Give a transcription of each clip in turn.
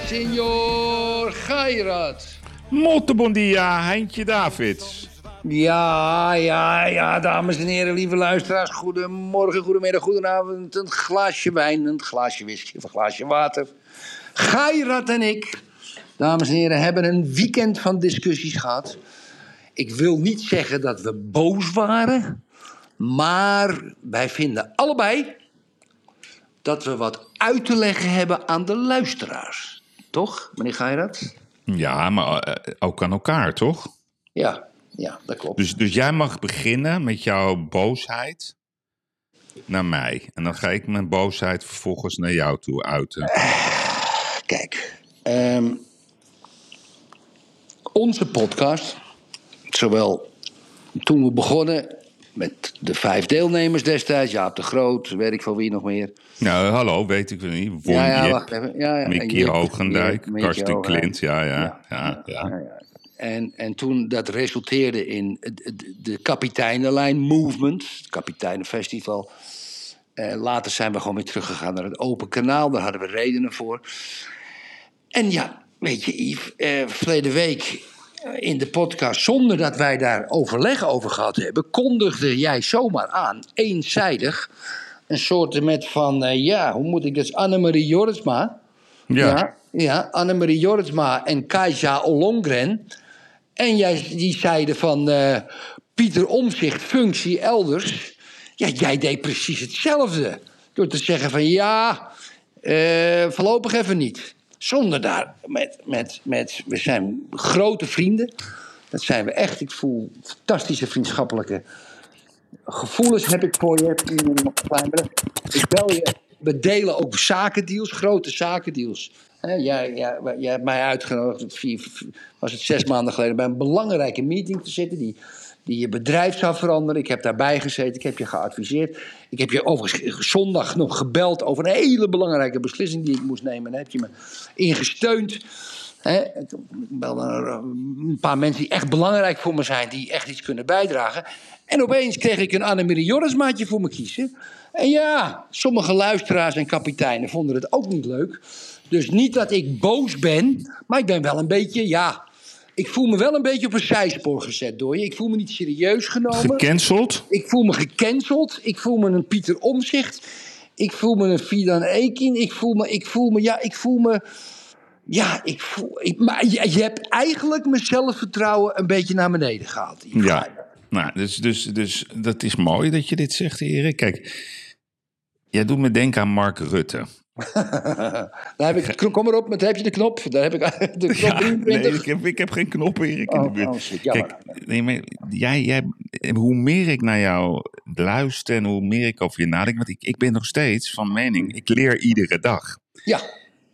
dia, senor Gairat. Molto bon dia, Heintje Davids. Ja, ja, ja, dames en heren, lieve luisteraars. Goedemorgen, goedemiddag, goedenavond. Een glaasje wijn, een glaasje whisky of een glaasje water. Gairat en ik, dames en heren, hebben een weekend van discussies gehad. Ik wil niet zeggen dat we boos waren, maar wij vinden allebei dat we wat uit te leggen hebben aan de luisteraars. Toch, meneer Gairat? Ja, maar eh, ook aan elkaar, toch? Ja, ja, dat klopt. Dus, dus jij mag beginnen met jouw boosheid naar mij. En dan ga ik mijn boosheid vervolgens naar jou toe uiten. Kijk, ehm, onze podcast, zowel toen we begonnen met de vijf deelnemers destijds, Jaap de Groot, weet ik van wie nog meer. Nou, hallo, weet ik niet. Won ja, ja, Jip, wacht even. Ja, ja, Mickey Hoogendijk, Karsten. Klint. Ja, ja, Ja, ja. En, en toen dat resulteerde in de, de, kapiteinenlijn movement, het kapiteinenfestival. Eh, later zijn we gewoon weer teruggegaan naar het open kanaal. Daar hadden we redenen voor. En ja, weet je, Yves, eh, verleden week in de podcast, zonder dat wij daar overleg over gehad hebben, kondigde jij zomaar aan, eenzijdig, een soort met van, eh, ja, hoe moet ik dat, Annemarie Jorritsma. Ja. Ja, ja Annemarie Jorritsma en Kajsa Ollongren. En jij, die zeiden van eh, Pieter Omzicht, functie elders. Ja, jij deed precies hetzelfde. Door te zeggen van ja, eh, voorlopig even niet. Zonder daar, met, met, met, we zijn grote vrienden. Dat zijn we echt. Ik voel fantastische vriendschappelijke gevoelens heb ik voor je. Ik bel je. We delen ook zakendeals, grote zakendeals. Jij, jij, jij hebt mij uitgenodigd, was het zes maanden geleden, bij een belangrijke meeting te zitten. Die, die je bedrijf zou veranderen. Ik heb daarbij gezeten, ik heb je geadviseerd. Ik heb je overigens zondag nog gebeld over een hele belangrijke beslissing die ik moest nemen. En heb je me in gesteund. Hè, ik belde naar een paar mensen die echt belangrijk voor me zijn, die echt iets kunnen bijdragen. En opeens kreeg ik een Annemarie Jorismaatje voor me kiezen. En ja, sommige luisteraars en kapiteinen vonden het ook niet leuk. Dus niet dat ik boos ben, maar ik ben wel een beetje, ja. Ik voel me wel een beetje op een zijspoor gezet door je. Ik voel me niet serieus genomen. Gecanceld? Ik voel me gecanceld. Ik voel me een Pieter Omzicht. Ik voel me een Fidan Ekin. Ik voel me, ik voel me, ja, ik voel me. Ja, ik voel. Ik, maar je, je hebt eigenlijk mijn zelfvertrouwen een beetje naar beneden gehaald. Ja. Nou, dus, dus, dus dat is mooi dat je dit zegt, Erik. Kijk, jij doet me denken aan Mark Rutte. Daar heb ik, kom maar op, met, heb je de knop? Daar heb ik de knop Ja, 23. nee, ik heb, ik heb geen knop, Erik, in de Oh, buurt. oh, shit. Kijk, nee, maar jij, jij, hoe meer ik naar jou luister en hoe meer ik over je nadenk... want ik, ik ben nog steeds van mening, ik leer iedere dag. Ja,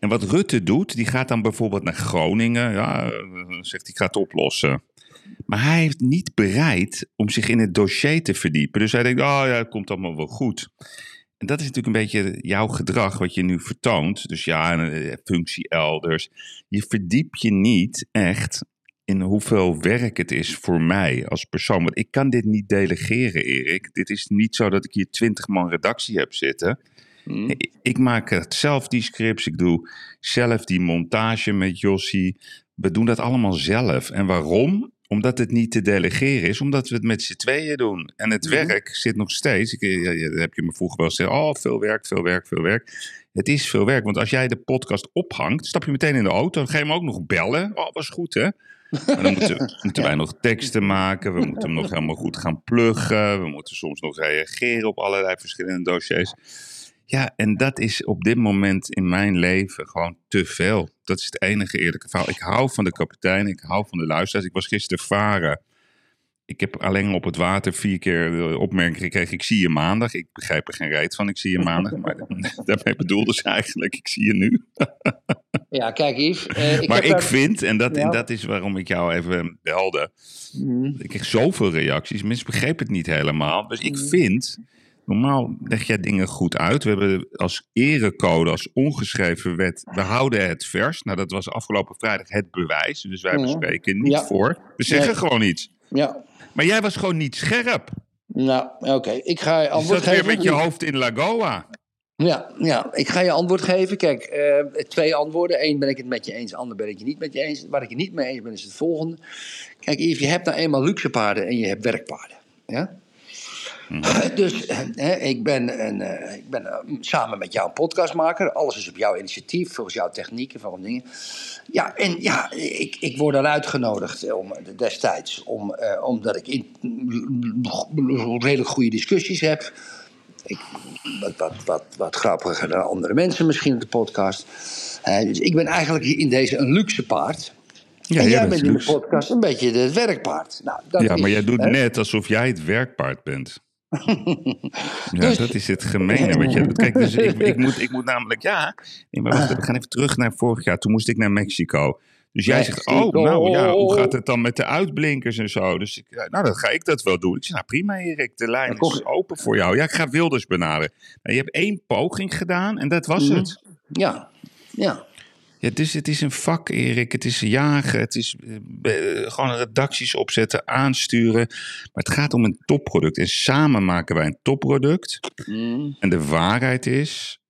En wat Rutte doet, die gaat dan bijvoorbeeld naar Groningen. Ja, zegt hij, ik ga het oplossen. Maar hij heeft niet bereid om zich in het dossier te verdiepen. Dus hij denkt, oh ja, het komt allemaal wel goed. En dat is natuurlijk een beetje jouw gedrag wat je nu vertoont. Dus ja, een eh, functie elders. Je verdiept je niet echt in hoeveel werk het is voor mij als persoon. Want ik kan dit niet delegeren, Erik. Dit is niet zo dat ik hier twintig man redactie heb zitten. Ik- Ik maak het zelf die scripts. Ik doe zelf die montage met Jossie. We doen dat allemaal zelf. En waarom? Omdat het niet te delegeren is. Omdat we het met z'n tweeën doen. En het werk zit nog steeds. Ik, ja, ja, dat heb je me vroeger wel gezegd. Oh, veel werk, veel werk, veel werk. Het is veel werk. Want als jij de podcast ophangt, stap je meteen in de auto. Dan ga je hem ook nog bellen. Oh, was goed hè? Maar dan moeten, moeten wij nog teksten maken. We moeten hem nog helemaal goed gaan pluggen. We moeten soms nog reageren op allerlei verschillende dossiers. Ja, en dat is op dit moment in mijn leven gewoon te veel. Dat is het enige eerlijke verhaal. Ik hou van de kapitein, ik hou van de luisteraars. Ik was gisteren varen ik heb alleen op het water vier keer de opmerking gekregen, ik zie je maandag. Ik begrijp er geen reet van, ik zie je maandag. Maar daarmee bedoelde ze eigenlijk, ik zie je nu. Ja, kijk Yves. eh, ik maar heb ik vind, en dat, Ja. en dat is waarom ik jou even belde. Mhm. Ik kreeg zoveel reacties, mensen begrepen het niet helemaal. Dus ik vind, normaal leg jij dingen goed uit. We hebben als erecode, als ongeschreven wet, we houden het vers. Nou, dat was afgelopen vrijdag het bewijs. Dus wij Mhm. bespreken niet Ja. voor. We zeggen Nee. gewoon iets. Ja, Maar jij was gewoon niet scherp. nou, oké. Ik ga je Je antwoord weer geven. met je hoofd in Lagoa. Ja, ja, ik ga je antwoord geven. Kijk, eh, twee antwoorden. Eén ben ik het met je eens, ander ben ik het niet met je eens. Waar ik het niet mee eens ben, is het volgende. Kijk, Yves, je hebt nou eenmaal luxe paarden en je hebt werkpaarden. Ja? Dus eh, hè, ik ben, een, eh, ik ben eh, samen met jou een podcastmaker. Alles is op jouw initiatief, volgens jouw technieken, van dingen. Ja, en ja, ik, ik word dan uitgenodigd om, destijds, om, eh, omdat ik in, redelijk goede discussies heb. Ik, wat, wat, wat, wat grappiger dan andere mensen misschien op de podcast. Eh, dus ik ben eigenlijk in deze een luxe paard. Ja, en jij jij bent in de podcast een beetje het werkpaard. Nou, dat Ja, is, maar jij doet hè, net alsof jij het werkpaard bent. Ja, Dus- dat is het gemene wat je. Kijk, dus ik, ik, moet, ik moet namelijk, ja. Nee, maar wacht, we gaan even terug naar vorig jaar. Toen moest ik naar Mexico. Dus jij zegt, oh, nou ja, hoe gaat het dan met de uitblinkers en zo? Dus ik, nou, dan ga ik dat wel doen. Ik zeg, nou prima Erik, de lijn is open voor jou. Ja, ik ga Wilders benaderen. Nou, je hebt één poging gedaan en dat was Mhm. het. Ja, ja. Ja, dus het is een vak, Erik. Het is jagen. Het is eh, eh, gewoon redacties opzetten, aansturen. Maar het gaat om een topproduct. En samen maken wij een topproduct. Mm. En de waarheid is,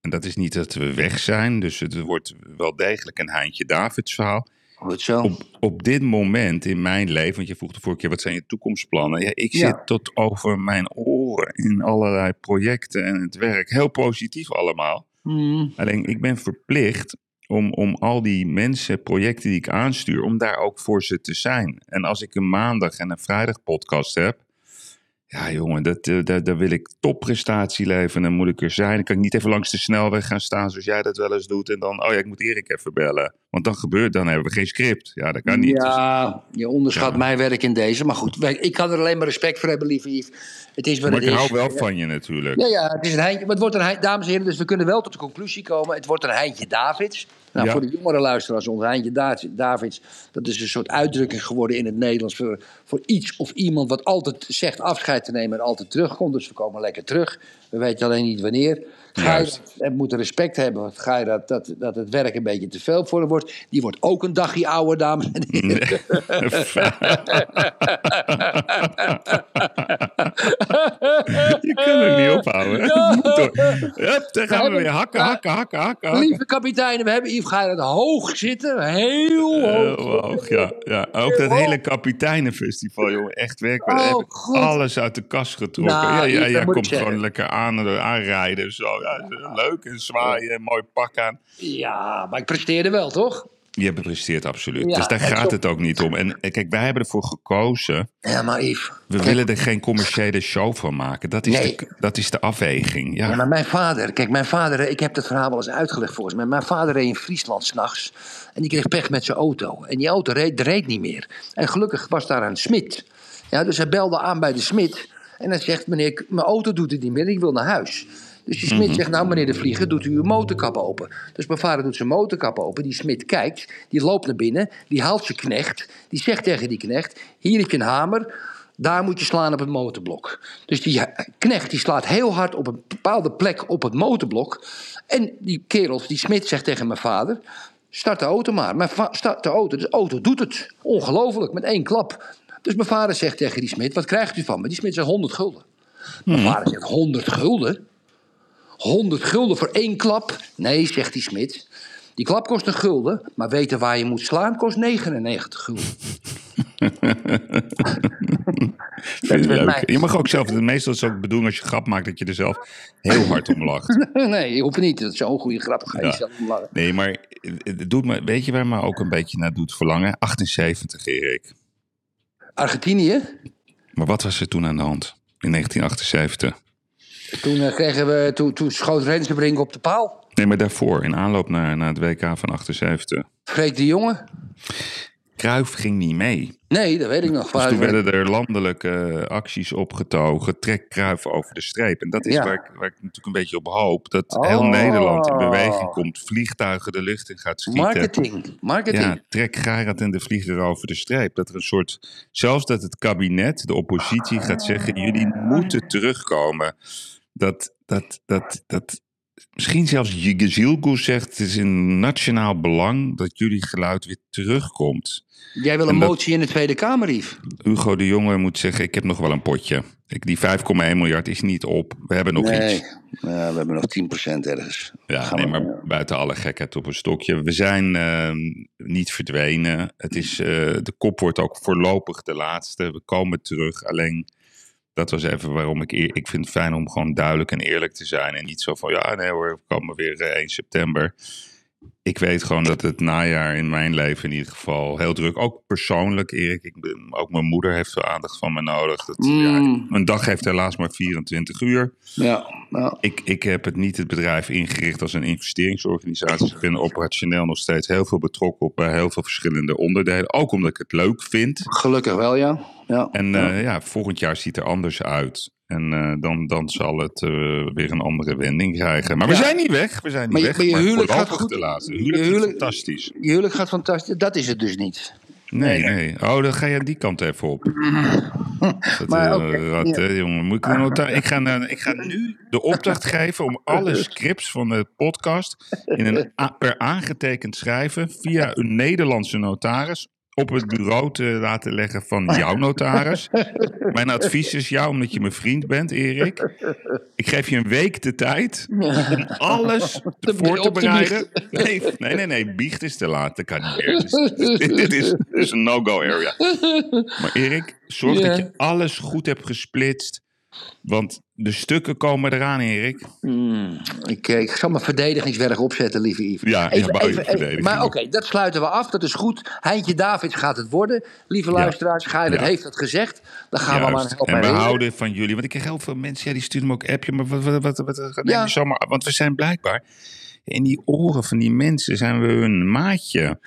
en dat is niet dat we weg zijn. Dus het wordt wel degelijk een Heintje Davids verhaal. Goed zo. Op, op dit moment in mijn leven, want je vroeg de vorige keer, wat zijn je toekomstplannen? Ja, ik Ja. zit tot over mijn oren in allerlei projecten en het werk. Heel positief allemaal. Mm. Alleen ik ben verplicht om, om al die mensen, projecten die ik aanstuur, om daar ook voor ze te zijn. En als ik een maandag en een vrijdag podcast heb, ja jongen, dat, eh, daar, daar wil ik topprestatie leveren. Dan moet ik er zijn. Dan kan ik niet even langs de snelweg gaan staan zoals jij dat wel eens doet. En dan, oh ja, ik moet Erik even bellen. Want dan gebeurt, dan hebben we geen script. Ja, dat kan niet. Dus- Ja, je onderschat Ja. mijn werk in deze. Maar goed, ik kan er alleen maar respect voor hebben, lieve Yves. Het is wat maar het ik is. hou wel van je natuurlijk. Ja, ja, het is een heintje. Maar het wordt een heintje, dames en heren, dus we kunnen wel tot de conclusie komen. Het wordt een heintje Davids. Nou, Ja. voor de jongere luisteraars, ons heintje Da- Davids, dat is een soort uitdrukking geworden in het Nederlands voor, voor iets of iemand wat altijd zegt afscheid te nemen en altijd terugkomt. Dus we komen lekker terug. We weten alleen niet wanneer. En moet respect hebben, want ga je dat, dat, dat het werk een beetje te veel voor hem wordt. Die wordt ook een dagje ouder, dames en heren. je kan er niet ophouden. Het. Hup, daar gaan we weer hakken, hakken, hakken, hakken. hakken. Lieve kapitein, we hebben Yves Geirat hoog zitten. Heel Heel hoog. hoog, ja, ja. Ook dat hele kapiteinenfestival, jongen. Echt werk. We Oh, alles uit de kast getrokken. Nou, ja, ja, komt gewoon lekker aan, aanrijden. en Zo. Ja, leuk en zwaaien, en mooi pak aan. Ja, maar ik presteerde wel, toch? Je presteert absoluut. Ja, dus daar gaat het ook niet om. En eh, kijk, wij hebben ervoor gekozen. Ja, maar Yves. We kijk, willen er geen commerciële show van maken. Dat is, Nee. de, dat is de afweging. Ja. Ja, maar mijn vader, kijk, mijn vader, ik heb dat verhaal wel eens uitgelegd volgens mij. Mijn vader reed in Friesland s'nachts en die kreeg pech met zijn auto. En die auto reed, reed niet meer. En gelukkig was daar een smid. Ja, dus hij belde aan bij de smid en hij zegt: Meneer, mijn auto doet het niet meer, ik wil naar huis. Dus die smid zegt: Nou, meneer de Vlieger, doet u uw motorkap open. Dus mijn vader doet zijn motorkap open. Die smid kijkt, die loopt naar binnen, die haalt zijn knecht. Die zegt tegen die knecht: Hier heb je een hamer. Daar moet je slaan op het motorblok. Dus die knecht die slaat heel hard op een bepaalde plek op het motorblok. En die kerel, die smid, zegt tegen mijn vader: Start de auto maar. Maar start de auto. De auto doet het. Ongelooflijk, met één klap. Dus mijn vader zegt tegen die smid: Wat krijgt u van me? Die smid zegt 100 gulden. Mijn vader zegt: 100 gulden? 100 gulden voor één klap? Nee, zegt die smid. Die klap kost een gulden, maar weten waar je moet slaan kost 99 gulden. Vind leuk. mij- Je mag ook zelf, meestal is het ook de bedoeling als je grap maakt dat je er zelf heel hard om lacht. nee, je hoeft niet. Dat is zo'n goede grap. Ga je Ja. zelf om lachen. Nee, maar het doet me, weet je waar me ook een beetje naar doet verlangen? 78, Erik. Argentinië. Maar wat was er toen aan de hand in 1978? Toen, eh, kregen we, toen, toen schoot Rensenbrink op de paal. Nee, maar daarvoor, in aanloop naar, naar het WK van 78. Freek de Jonge. Kruif ging niet mee. Nee, dat weet ik nog. Dus toen werden er landelijke acties opgetogen, trek Cruijff over de streep. En dat is Ja. waar, ik, waar ik natuurlijk een beetje op hoop. Dat Oh. heel Nederland in beweging komt, vliegtuigen de lucht in gaat schieten. Marketing. Marketing. Ja, trek Gerard en de vlieger over de streep. Dat er een soort, zelfs dat het kabinet, de oppositie gaat zeggen, jullie moeten terugkomen. Dat, dat, dat, dat, misschien zelfs Yigezilgu zegt, het is in nationaal belang dat jullie geluid weer terugkomt. Jij wil een dat- motie in de Tweede Kamer, Yves. Hugo de Jonge moet zeggen, ik heb nog wel een potje. Ik, die 5,1 miljard is niet op. We hebben nog nee, iets. Ja, we hebben nog 10% ergens. Ja, nee, maar buiten alle gekheid op een stokje. We zijn ehm, niet verdwenen. Het is, eh, de kop wordt ook voorlopig de laatste. We komen terug. Alleen, dat was even waarom ik... eer- Ik vind het fijn om gewoon duidelijk en eerlijk te zijn. En niet zo van, ja, nee hoor, we komen weer eh, 1 september. Ik weet gewoon dat het najaar in mijn leven in ieder geval heel druk... Ook persoonlijk, Erik. Ik ben, ook mijn moeder heeft veel aandacht van me nodig. Dat, ja, Mm. een dag heeft helaas maar 24 uur. Ja, ja. Ik, ik heb het niet het bedrijf ingericht als een investeringsorganisatie. Ik ben operationeel nog steeds heel veel betrokken op bij heel veel verschillende onderdelen. Ook omdat ik het leuk vind. Gelukkig wel, ja. ja. En eh, ja, volgend jaar ziet er anders uit. En eh, dan, dan zal het eh, weer een andere wending krijgen. Maar we zijn niet weg. We zijn niet Maar je- weg. maar je huwelijk gaat voorlopig goed. de laatste. Je Huwelijk, is huwelijk- fantastisch. Je huwelijk gaat fantastisch. Dat is het dus niet. Nee, nee. Oh, dan ga je die kant even op. Dat, Maar eh, ja. hè, jongen. Moet ik, ga, naar- ik ga nu de opdracht geven om alle scripts van de podcast in een per aangetekend schrijven via een Nederlandse notaris op het bureau te laten leggen van jouw notaris. Mijn advies is jou, omdat je mijn vriend bent, Erik. Ik geef je een week de tijd om alles Te- voor te bereiden. Nee, nee, nee, nee, biecht is te laat. Dat kan niet meer. Dit is, is, een no-go area. Maar Erik, zorg dat je alles goed hebt gesplitst. Want de stukken komen eraan, Erik. Hmm, ik, eh, ik zal mijn verdedigingswerk opzetten, lieve Yves. Ja, bouw je verdediging maar oké, dat sluiten we af. Dat is goed. Heintje Davids gaat het worden. Lieve luisteraars, Geiler Ja. heeft het gezegd. Dan gaan we maar helpen. En we herinneren. houden van jullie. Want ik krijg heel veel mensen, ja, die sturen me ook appje. Maar wat, wat, wat, wat, Ja. zomaar Want we zijn blijkbaar... In die oren van die mensen zijn we hun maatje.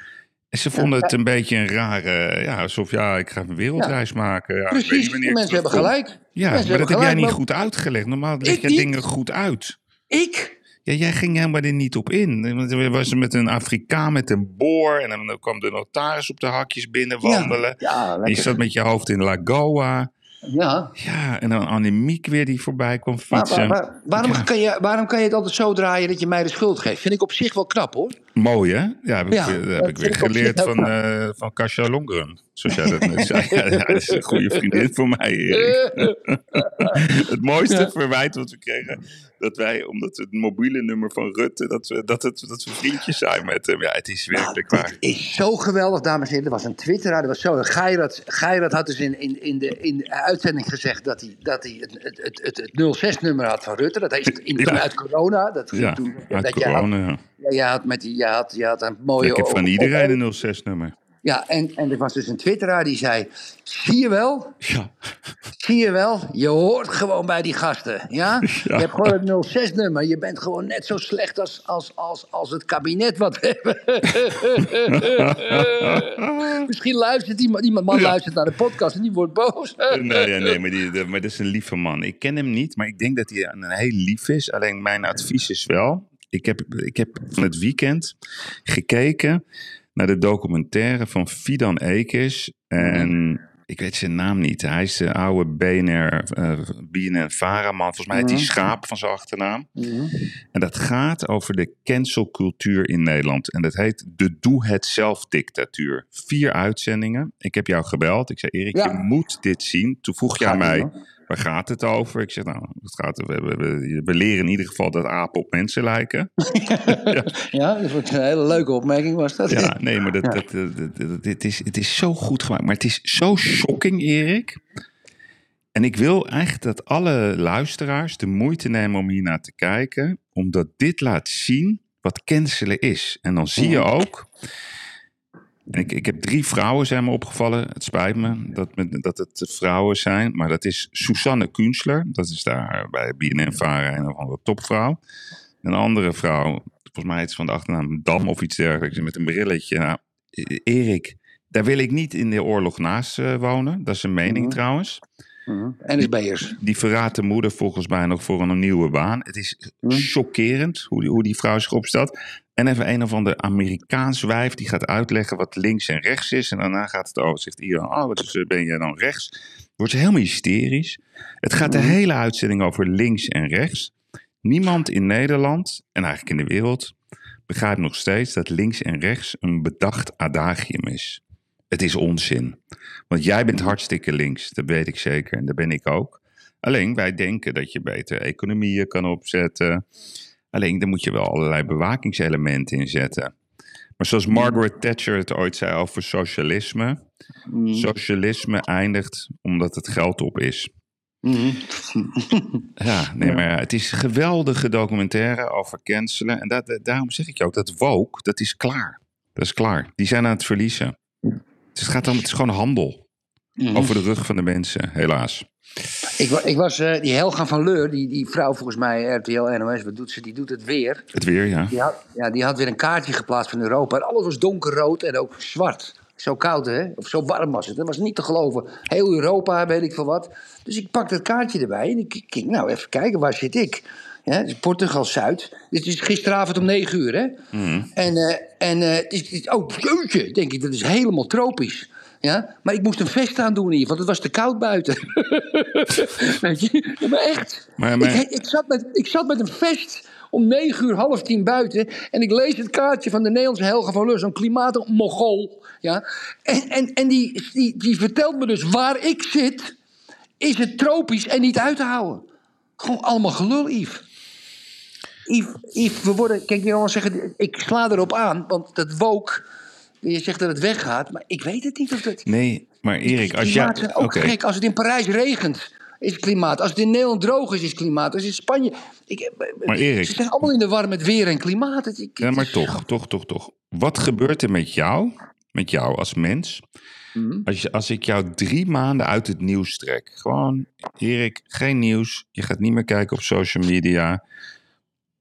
En ze vonden het een beetje een rare... Ja, alsof, ja, ik ga een wereldreis maken. Ja, weet niet Precies, mensen hebben gelijk. Ja, Mensen maar dat heb jij niet goed uitgelegd. Normaal leg je dingen goed uit. Ik? Ja, jij ging helemaal er niet op in. Want er was met een Afrikaan met een boor. En dan kwam de notaris op de hakjes binnen wandelen. Ja, en je zat met je hoofd in Lagoa. Ja. Ja, en dan Annemiek weer die voorbij kwam Maar, fietsen. waar- waarom, Ja. kan je, waarom kan je het altijd zo draaien dat je mij de schuld geeft? Vind ik op zich wel knap hoor. Mooi hè? Ja, heb ik, Ja, heb ik weer ik geleerd van, eh van Kasia Longren. Zoals jij dat net zei. Ja, dat is een goede vriendin voor mij, Erik. Het mooiste verwijt wat we kregen, dat wij, omdat het mobiele nummer van Rutte, dat we, dat het, dat we vriendjes zijn met hem. Ja, het is werkelijk waar. Het is zo geweldig, dames en heren. Er was een twitteraar, dat was zo. Geirat, Geirat had dus in, in, in, de, in de uitzending gezegd dat hij, dat hij het, het, het, het, het 06-nummer had van Rutte. Dat is in, Ja. uit corona. Dat ging Ja, toen, uit dat jij had, corona. ja. ja, jij had met die, jij had, jij had een mooie... Ik heb van iedereen een 06-nummer. Ja, en, en er was dus een twitteraar die zei... Zie je wel, Ja. zie je wel, je hoort gewoon bij die gasten. Ja? Je hebt gewoon het 06-nummer. Je bent gewoon net zo slecht als, als, als, als het kabinet wat hebben. Misschien luistert iemand, iemand man Ja. luistert naar de podcast en die wordt boos. Nee, ja, nee maar, die, maar dat is een lieve man. Ik ken hem niet, maar ik denk dat hij een heel lief is. Alleen mijn advies is wel... Ik heb, ik heb van het weekend gekeken naar de documentaire van Fidan Ekers. En ik weet zijn naam niet. Hij is de oude BNR, eh BNN-Vara-man. Volgens mij heet hij Mhm. Schaap van zijn achternaam. En dat gaat over de cancelcultuur in Nederland. En dat heet de doe-het-zelf-dictatuur. Vier uitzendingen. Ik heb jou gebeld. Ik zei, Erik, Ja. je moet dit zien. Toen vroeg je aan Gaat mij. Waar gaat het over? Ik zeg, nou, het gaat, we, we, we, we leren in ieder geval dat apen op mensen lijken. Ja, dat was een hele leuke opmerking was dat. Ja, nee, maar dat, dat, dat, dat- dat- dit is, het is zo goed gemaakt. Maar het is zo shocking, Erik. En ik wil eigenlijk dat alle luisteraars de moeite nemen om hier naar te kijken. Omdat dit laat zien wat cancelen is. En dan zie je ook... En ik, ik heb drie vrouwen zijn me opgevallen. Het spijt me dat, me- dat het vrouwen zijn. Maar dat is Susanne Kunstler. Dat is daar bij BNN-Vara een of andere topvrouw. Een andere vrouw, volgens mij is het van de achternaam Dam of iets dergelijks. Met een brilletje. Nou, Erik, Daar wil ik niet in de oorlog naast eh, wonen. Dat is een mening Mhm. trouwens. NSB'ers. Die verraadt de moeder volgens mij nog voor een nieuwe baan. Het is Mhm. chockerend hoe die, hoe die vrouw zich opstelt. En even een of ander Amerikaans wijf die gaat uitleggen wat links en rechts is. En daarna gaat het over, zegt iedereen, oh, wat is, eh, ben je dan rechts? Wordt ze helemaal hysterisch. Het gaat de Mhm. hele uitzending over links en rechts. Niemand in Nederland, en eigenlijk in de wereld, begrijpt nog steeds dat links en rechts een bedacht adagium is. Het is onzin. Want jij bent hartstikke links, dat weet ik zeker. En dat ben ik ook. Alleen wij denken dat je beter economieën kan opzetten. Alleen daar moet je wel allerlei bewakingselementen in zetten. Maar zoals Margaret Thatcher het ooit zei over socialisme. Socialisme eindigt omdat het geld op is. Mhm. Ja, nee, maar het is een geweldige documentaire over cancelen. En dat, daarom zeg ik je ook, dat woke, dat is klaar. Dat is klaar. Die zijn aan het verliezen. Het, gaat om, het is gewoon handel. Mhm. Over de rug van de mensen, helaas. Ik, ik was, eh, die Helga van Leur, die, die vrouw volgens mij, RTL NOS, wat doet ze? Die doet het weer. Het weer, ja. Die had, ja, die had weer een kaartje geplaatst van Europa. En alles was donkerrood en ook zwart. Zo koud, hè? Of zo warm was het. Dat was niet te geloven. Heel Europa, weet ik veel wat. Dus ik pak dat kaartje erbij en ik ging, nou, even kijken, waar zit ik? Ja, het is Portugal Zuid. Dit is gisteravond om 9 uur, hè? En, eh, en eh, het is, het is- oh, jeetje, denk ik, dat is helemaal tropisch. Ja? Maar ik moest een vest aandoen hier, want het was te koud buiten. Weet je? Ja, maar echt. Maar- maar- Ik, ik, zat met, ik zat met een vest om negen uur, half tien buiten. En ik lees het kaartje van de Nederlandse Helga van Leur, zo'n klimaatmogol. Ja? En, en, en die, die, die vertelt me dus waar ik zit, is het tropisch en niet uit te houden. Gewoon allemaal gelul, Yves. Yves, Yves, we worden, kijk, je wel zeggen, ik sla erop aan, want dat woke, je zegt dat het weggaat, maar ik weet het niet of dat... Nee, maar Erik, als jij... Zijn ook Oké, gek. Als het in Parijs regent, is het klimaat. Als het in Nederland droog is, is het klimaat. Als het in Spanje... Ik, Maar Erik- Ze zijn allemaal in de war met weer en klimaat. Het, ik, Ja, maar toch, toch, toch, toch. Wat gebeurt er met jou, met jou als mens, Mhm. als, je, als ik jou drie maanden uit het nieuws trek? Gewoon, Erik, geen nieuws. Je gaat niet meer kijken op social media.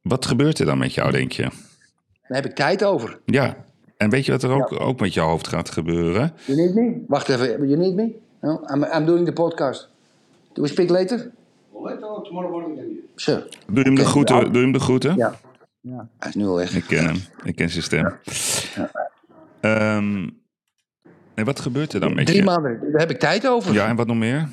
Wat gebeurt er dan met jou, denk je? Daar heb ik tijd over. Ja, en weet je wat er ook, ook met je hoofd gaat gebeuren? You need me? Wacht even. You need me? No? I'm, I'm doing the podcast. Do we speak later? Later, tomorrow morning then. Zo. Doe hem de groeten? Doe hem de groeten? Ja. ja. Hij is nu al weg. Ik ken hem. Ik ken zijn stem. Ehm, nee, wat gebeurt er dan met Drie je? maanden, daar heb ik tijd over. Ja, en wat nog meer?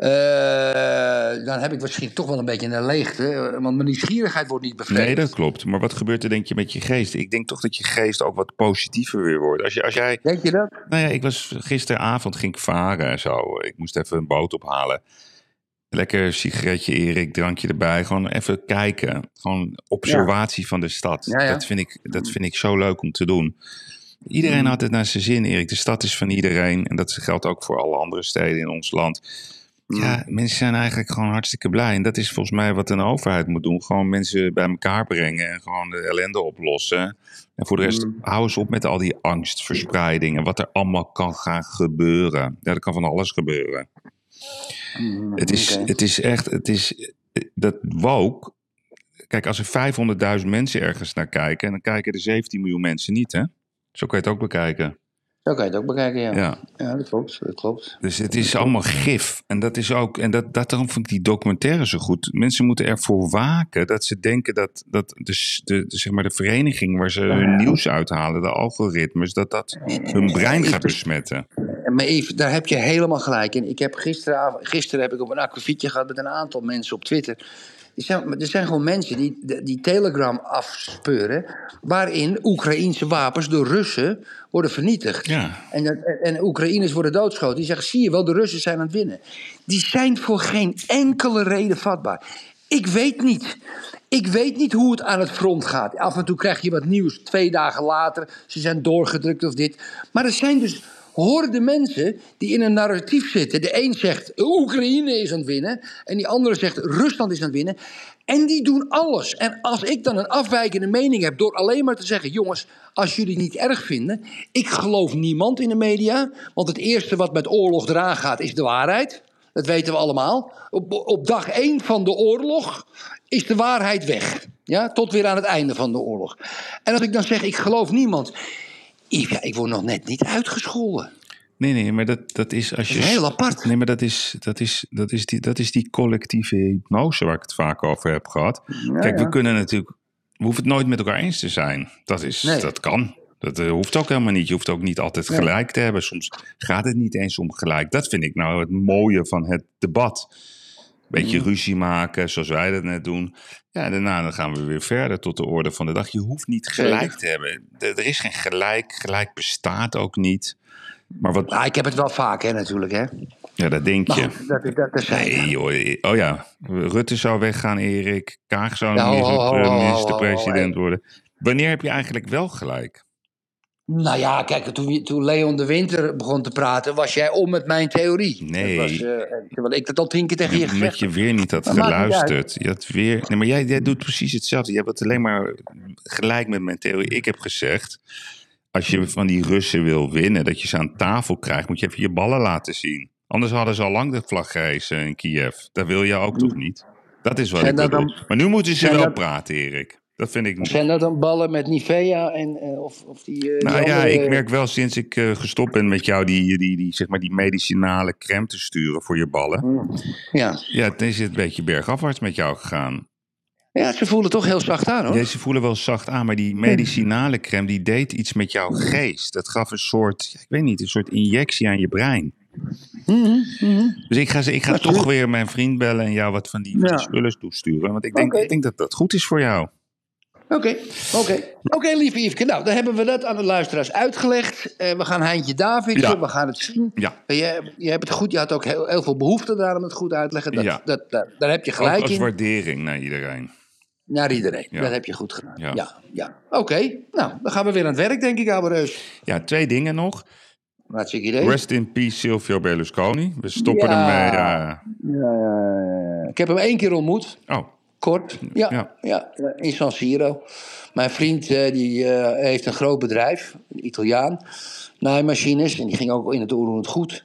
Eh, dan heb ik misschien toch wel een beetje een leegte. Want mijn nieuwsgierigheid wordt niet bevredigd. Nee, dat klopt. Maar wat gebeurt er denk je met je geest? Ik denk toch dat je geest ook wat positiever weer wordt. Als, je, als jij... Denk je dat? Nou ja, ik was gisteravond ging ik varen en zo. Ik moest even een boot ophalen. Lekker sigaretje, Erik, drankje erbij. Gewoon even kijken. Gewoon observatie van de stad. Ja, ja. Dat, vind ik, dat vind ik zo leuk om te doen. Iedereen had het naar zijn zin, Erik. De stad is van iedereen. En dat geldt ook voor alle andere steden in ons land. Ja, mensen zijn eigenlijk gewoon hartstikke blij. En dat is volgens mij wat een overheid moet doen. Gewoon mensen bij elkaar brengen en gewoon de ellende oplossen. En voor de rest, hou eens op met al die angstverspreiding en wat er allemaal kan gaan gebeuren. Ja, er kan van alles gebeuren. Het is, het is echt, het is, dat woke. Kijk, als er 500.000 mensen ergens naar kijken, dan kijken er 17 miljoen mensen niet, hè? Zo kan je het ook bekijken. Zo kan je het ook bekijken, ja. Ja. Ja, dat klopt. Dat klopt. Dus het is allemaal gif. En dat is ook, en dat, dat, daarom vind ik die documentaire zo goed. Mensen moeten ervoor waken dat ze denken dat, dat de, de, de, zeg maar de vereniging waar ze hun nieuws uithalen, de algoritmes, dat dat hun brein gaat besmetten. Maar Yves, daar heb je helemaal gelijk in. Ik heb gisteravond, gisteren heb ik op een akkefietje gehad met een aantal mensen op Twitter. Er zijn, er zijn gewoon mensen die, die Telegram afspeuren. waarin Oekraïense wapens door Russen worden vernietigd. Ja. En, dat- en Oekraïners worden doodgeschoten. Die zeggen: zie je wel, de Russen zijn aan het winnen. Die zijn voor geen enkele reden vatbaar. Ik weet niet. Ik weet niet hoe het aan het front gaat. Af en toe krijg je wat nieuws. Twee dagen later, ze zijn doorgedrukt of dit. Maar er zijn dus horden mensen die in een narratief zitten. De een zegt Oekraïne is aan het winnen. En die andere zegt Rusland is aan het winnen. En die doen alles. En als ik dan een afwijkende mening heb door alleen maar te zeggen: jongens, als jullie het niet erg vinden. Ik geloof niemand in de media. Want het eerste wat met oorlog eraan gaat is de waarheid. Dat weten we allemaal. Op, op dag één van de oorlog is de waarheid weg. Ja, tot weer aan het einde van de oorlog. En als ik dan zeg, ik geloof niemand. Ja, ik word nog net niet uitgescholden. Nee, nee, maar dat, dat is als Dat je... is heel apart. Nee, maar dat is, dat, is, dat, is die, dat is die collectieve hypnose waar ik het vaak over heb gehad. Kijk, we kunnen natuurlijk... We hoeven het nooit met elkaar eens te zijn. Dat, is, Nee. dat kan. Dat eh, hoeft ook helemaal niet. Je hoeft ook niet altijd Nee. gelijk te hebben. Soms gaat het niet eens om gelijk. Dat vind ik nou het mooie van het debat. Beetje Mm. ruzie maken, zoals wij dat net doen. Ja, daarna dan gaan we weer verder tot de orde van de dag. Je hoeft niet gelijk te hebben. Er is geen gelijk. Gelijk bestaat ook niet. Maar wat... Nou, ik heb het wel vaak, hè, natuurlijk, hè. Ja, dat denk je. goed, dat, dat, dat Nee, joh. Oh ja, Rutte zou weggaan, Erik. Kaag zou Ja, minister- minister-president worden. Wanneer heb je eigenlijk wel gelijk? Nou ja, kijk, toen, toen Leon de Winter begon te praten, was jij om met mijn theorie. Nee. Dat was, eh, terwijl ik dat al tien keer tegen je Omdat gezegd je weer niet had geluisterd. Je had weer... Nee, maar jij, jij doet precies hetzelfde. Je hebt het alleen maar gelijk met mijn theorie. Ik heb gezegd, als je van die Russen wil winnen, dat je ze aan tafel krijgt, moet je even je ballen laten zien. Anders hadden ze al lang de vlag gehesen in Kiev. Dat wil je ook toch niet? Dat is wat ik bedoel. dan- Maar nu moeten ze wel dat- praten, Erik. Dat vind ik niet. Zijn dat dan ballen met Nivea en, eh, of, of die, eh, die Nou ja, ik merk wel sinds ik eh, gestopt ben met jou die, die, die, zeg maar die medicinale crème te sturen voor je ballen. Ja. Ja, het is een beetje bergafwaarts met jou gegaan. ja, ze voelen toch heel zacht aan, hoor. Deze voelen wel zacht aan, maar die medicinale crème die deed iets met jouw geest. Dat gaf een soort, ik weet niet, een soort injectie aan je brein. Dus ik ga, ze- ik ga toch weer mijn vriend bellen en jou wat van die, Ja. spullen toesturen. Want ik denk, ik denk dat dat goed is voor jou. Oké, oké. Oké, lieve Yveske. Nou, dan hebben we dat aan de luisteraars uitgelegd. Eh, we gaan Heintje David, Ja. we gaan het zien. Ja, Eh, Je, je hebt het goed, je had ook heel, heel veel behoefte daar om het goed uit te leggen. Dat, Ja. dat, dat- daar heb je ook gelijk als in. waardering naar iedereen. Naar iedereen. Ja. Dat heb je goed gedaan. Ja. Ja, ja. Oké, nou, dan gaan we weer aan het werk, denk ik, oude reus. Ja, twee dingen nog. Hartstikke idee. Rest in peace Silvio Berlusconi. We stoppen Ja. ermee. eh, Ja, ja, ja, ja. Ik heb hem één keer ontmoet. Oh, Kort, ja, Ja. ja. in San Siro. Mijn vriend eh, die, eh, heeft een groot bedrijf, een Italiaan, naaimachines. En die ging ook in het Oerend goed.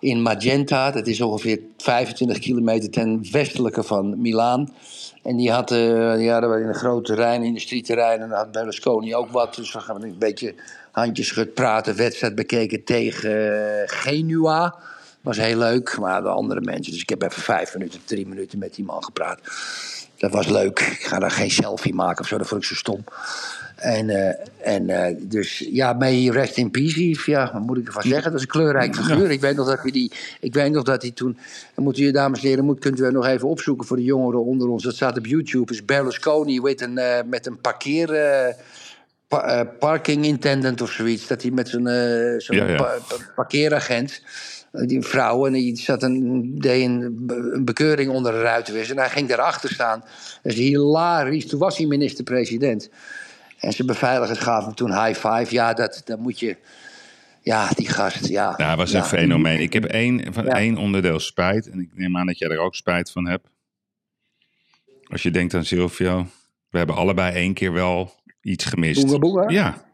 In Magenta, dat is ongeveer 25 kilometer ten westelijke van Milaan. En die had, eh die hadden we in een groot terrein, industrieterrein. En daar had Berlusconi ook wat. Dus we gaan een beetje handjes praten, wedstrijd bekeken tegen eh, Genua. Was heel leuk, maar de andere mensen. Dus ik heb even vijf minuten, drie minuten met die man gepraat. Dat was leuk. Ik ga daar geen selfie maken of zo, dat vond ik zo stom. En, eh, en eh, dus ja, may rest in peace, Yves. Ja, wat moet ik ervan zeggen? Dat is een kleurrijk figuur. Ik weet nog dat hij die, ik weet nog dat hij toen, dan moeten jullie dames en heren, moet, kunt u nog even opzoeken voor de jongeren onder ons. Dat staat op YouTube. Is Berlusconi met een, eh, met een parkeer, pa- parking intendant of zoiets. Dat hij met zo'n zo'n Ja, ja. pa- pa- parkeeragent die vrouw en die zat een, deed een, een bekeuring onder de ruitenwissers. En hij ging daarachter staan. Dat is hilarisch. Toen was hij minister-president. En zijn beveiligers gaven hem toen high five. Ja, dat, dat moet je... Ja, die gast, ja. hij was ja. een fenomeen. Ik heb één, van Ja. één onderdeel spijt. En ik neem aan dat jij er ook spijt van hebt. Als je denkt aan Silvio. We hebben allebei één keer wel iets gemist. Ja,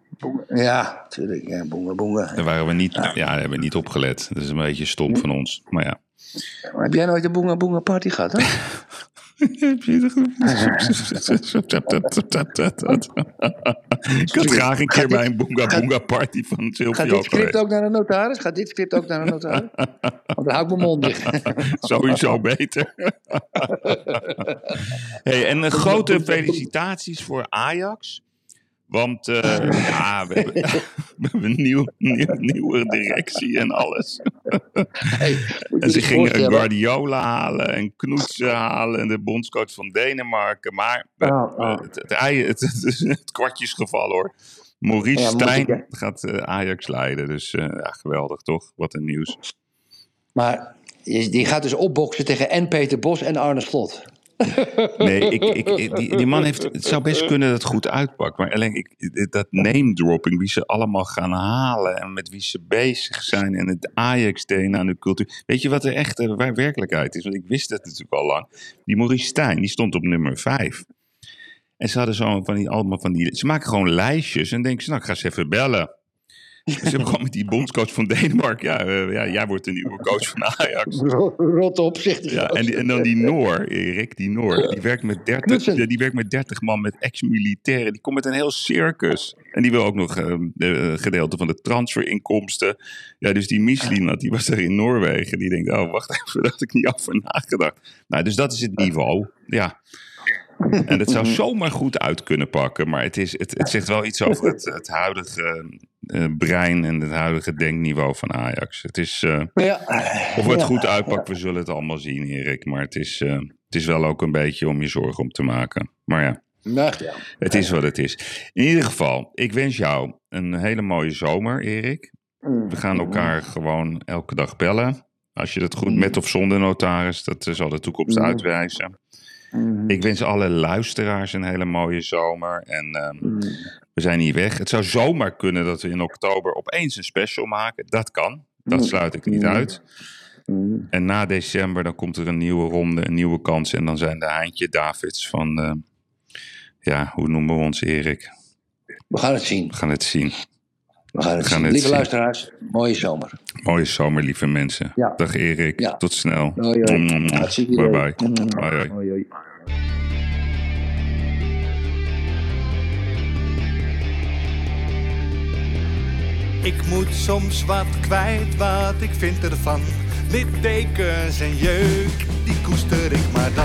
Ja, natuurlijk. Ja, boonga boonga. daar waren we niet, ja. daar hebben we niet op gelet. Dat is een beetje stom van ons. Maar ja. Maar Heb jij nooit een boonga boonga party gehad, hè? Heb je Ik had graag een keer bij een Boonga Boonga party van Gaat Silvio dit script ook naar de notaris? Gaat dit script ook naar de notaris? Want dan hou ik mijn mond dicht. Sowieso beter. hey, en een grote felicitaties voor Ajax. Want eh, ja, we hebben, we hebben een nieuw, nieuw, nieuwe directie en alles. Hey, En ze gingen. Guardiola halen en Knoetsen halen en de bondscoach van Denemarken. Maar eh, Oh, oh. Het, het, het, het, kwartje is gevallen hoor. Maurice Ja, ik, Stijn gaat eh, Ajax leiden. Dus eh, ja, geweldig toch? Wat een nieuws. Maar die gaat dus opboksen tegen en Peter Bos en Arne Slot. Nee, ik, ik, die, die man heeft. Het zou best kunnen dat het goed uitpakt. Maar alleen ik, dat name dropping, wie ze allemaal gaan halen. en met wie ze bezig zijn. en het Ajax-DNA aan de cultuur. Weet je wat de echte wa- werkelijkheid is? Want ik wist het natuurlijk al lang. Die Maurice Stijn, die stond op nummer 5. En ze hadden zo van die, allemaal van die. Ze maken gewoon lijstjes en denken ze, nou, ik ga ze even bellen. Dus ze hebben gewoon met die bondscoach van Denemarken. Ja, eh, ja, jij wordt de nieuwe coach van Ajax. Rot op, zegt hij. Ja, en, die- en dan die Noor, Erik, die Noor. Die werkt met 30, Knutsen. die werkt met 30 man, met ex-militairen. Die komt met een heel circus. En die wil ook nog eh, de gedeelte van de transferinkomsten. Ja, dus die Mislinat, die was er in Noorwegen. Die denkt, oh, wacht even, daar had ik niet over nagedacht. Nou, dus dat is het niveau. Ja. En het zou zomaar goed uit kunnen pakken. Maar het, is, het, het zegt wel iets over het, het huidige eh, brein en het huidige denkniveau van Ajax. Het is... eh, Ja. of het Ja. goed uitpakt, we zullen het allemaal zien, Erik. Maar het is, eh, het is wel ook een beetje om je zorgen om te maken. Maar ja, Nou, ja. het is wat het is. In ieder geval, ik wens jou een hele mooie zomer, Erik. We gaan elkaar gewoon elke dag bellen. Als je dat goed met of zonder notaris, dat zal de toekomst uitwijzen. Ik wens alle luisteraars een hele mooie zomer. En ehm, we zijn hier weg. Het zou zomaar kunnen dat we in oktober opeens een special maken. Dat kan. Dat sluit ik niet uit. En na december dan komt er een nieuwe ronde, een nieuwe kans. En dan zijn de Heintje Davids van... eh, ja, hoe noemen we ons, Erik? We gaan het zien. We gaan het zien. We gaan het gaan zien. het Lieve zien. luisteraars, mooie zomer. Mooie zomer, lieve mensen. Ja. Dag Erik. Ja. Tot snel. Hoi, hoi. Mm. Hartstikke Bye leuk. bye. Hoi, hoi. Hoi, hoi. Ik moet soms wat kwijt, wat ik vind ervan. Littekens en jeuk, die koester ik maar dan.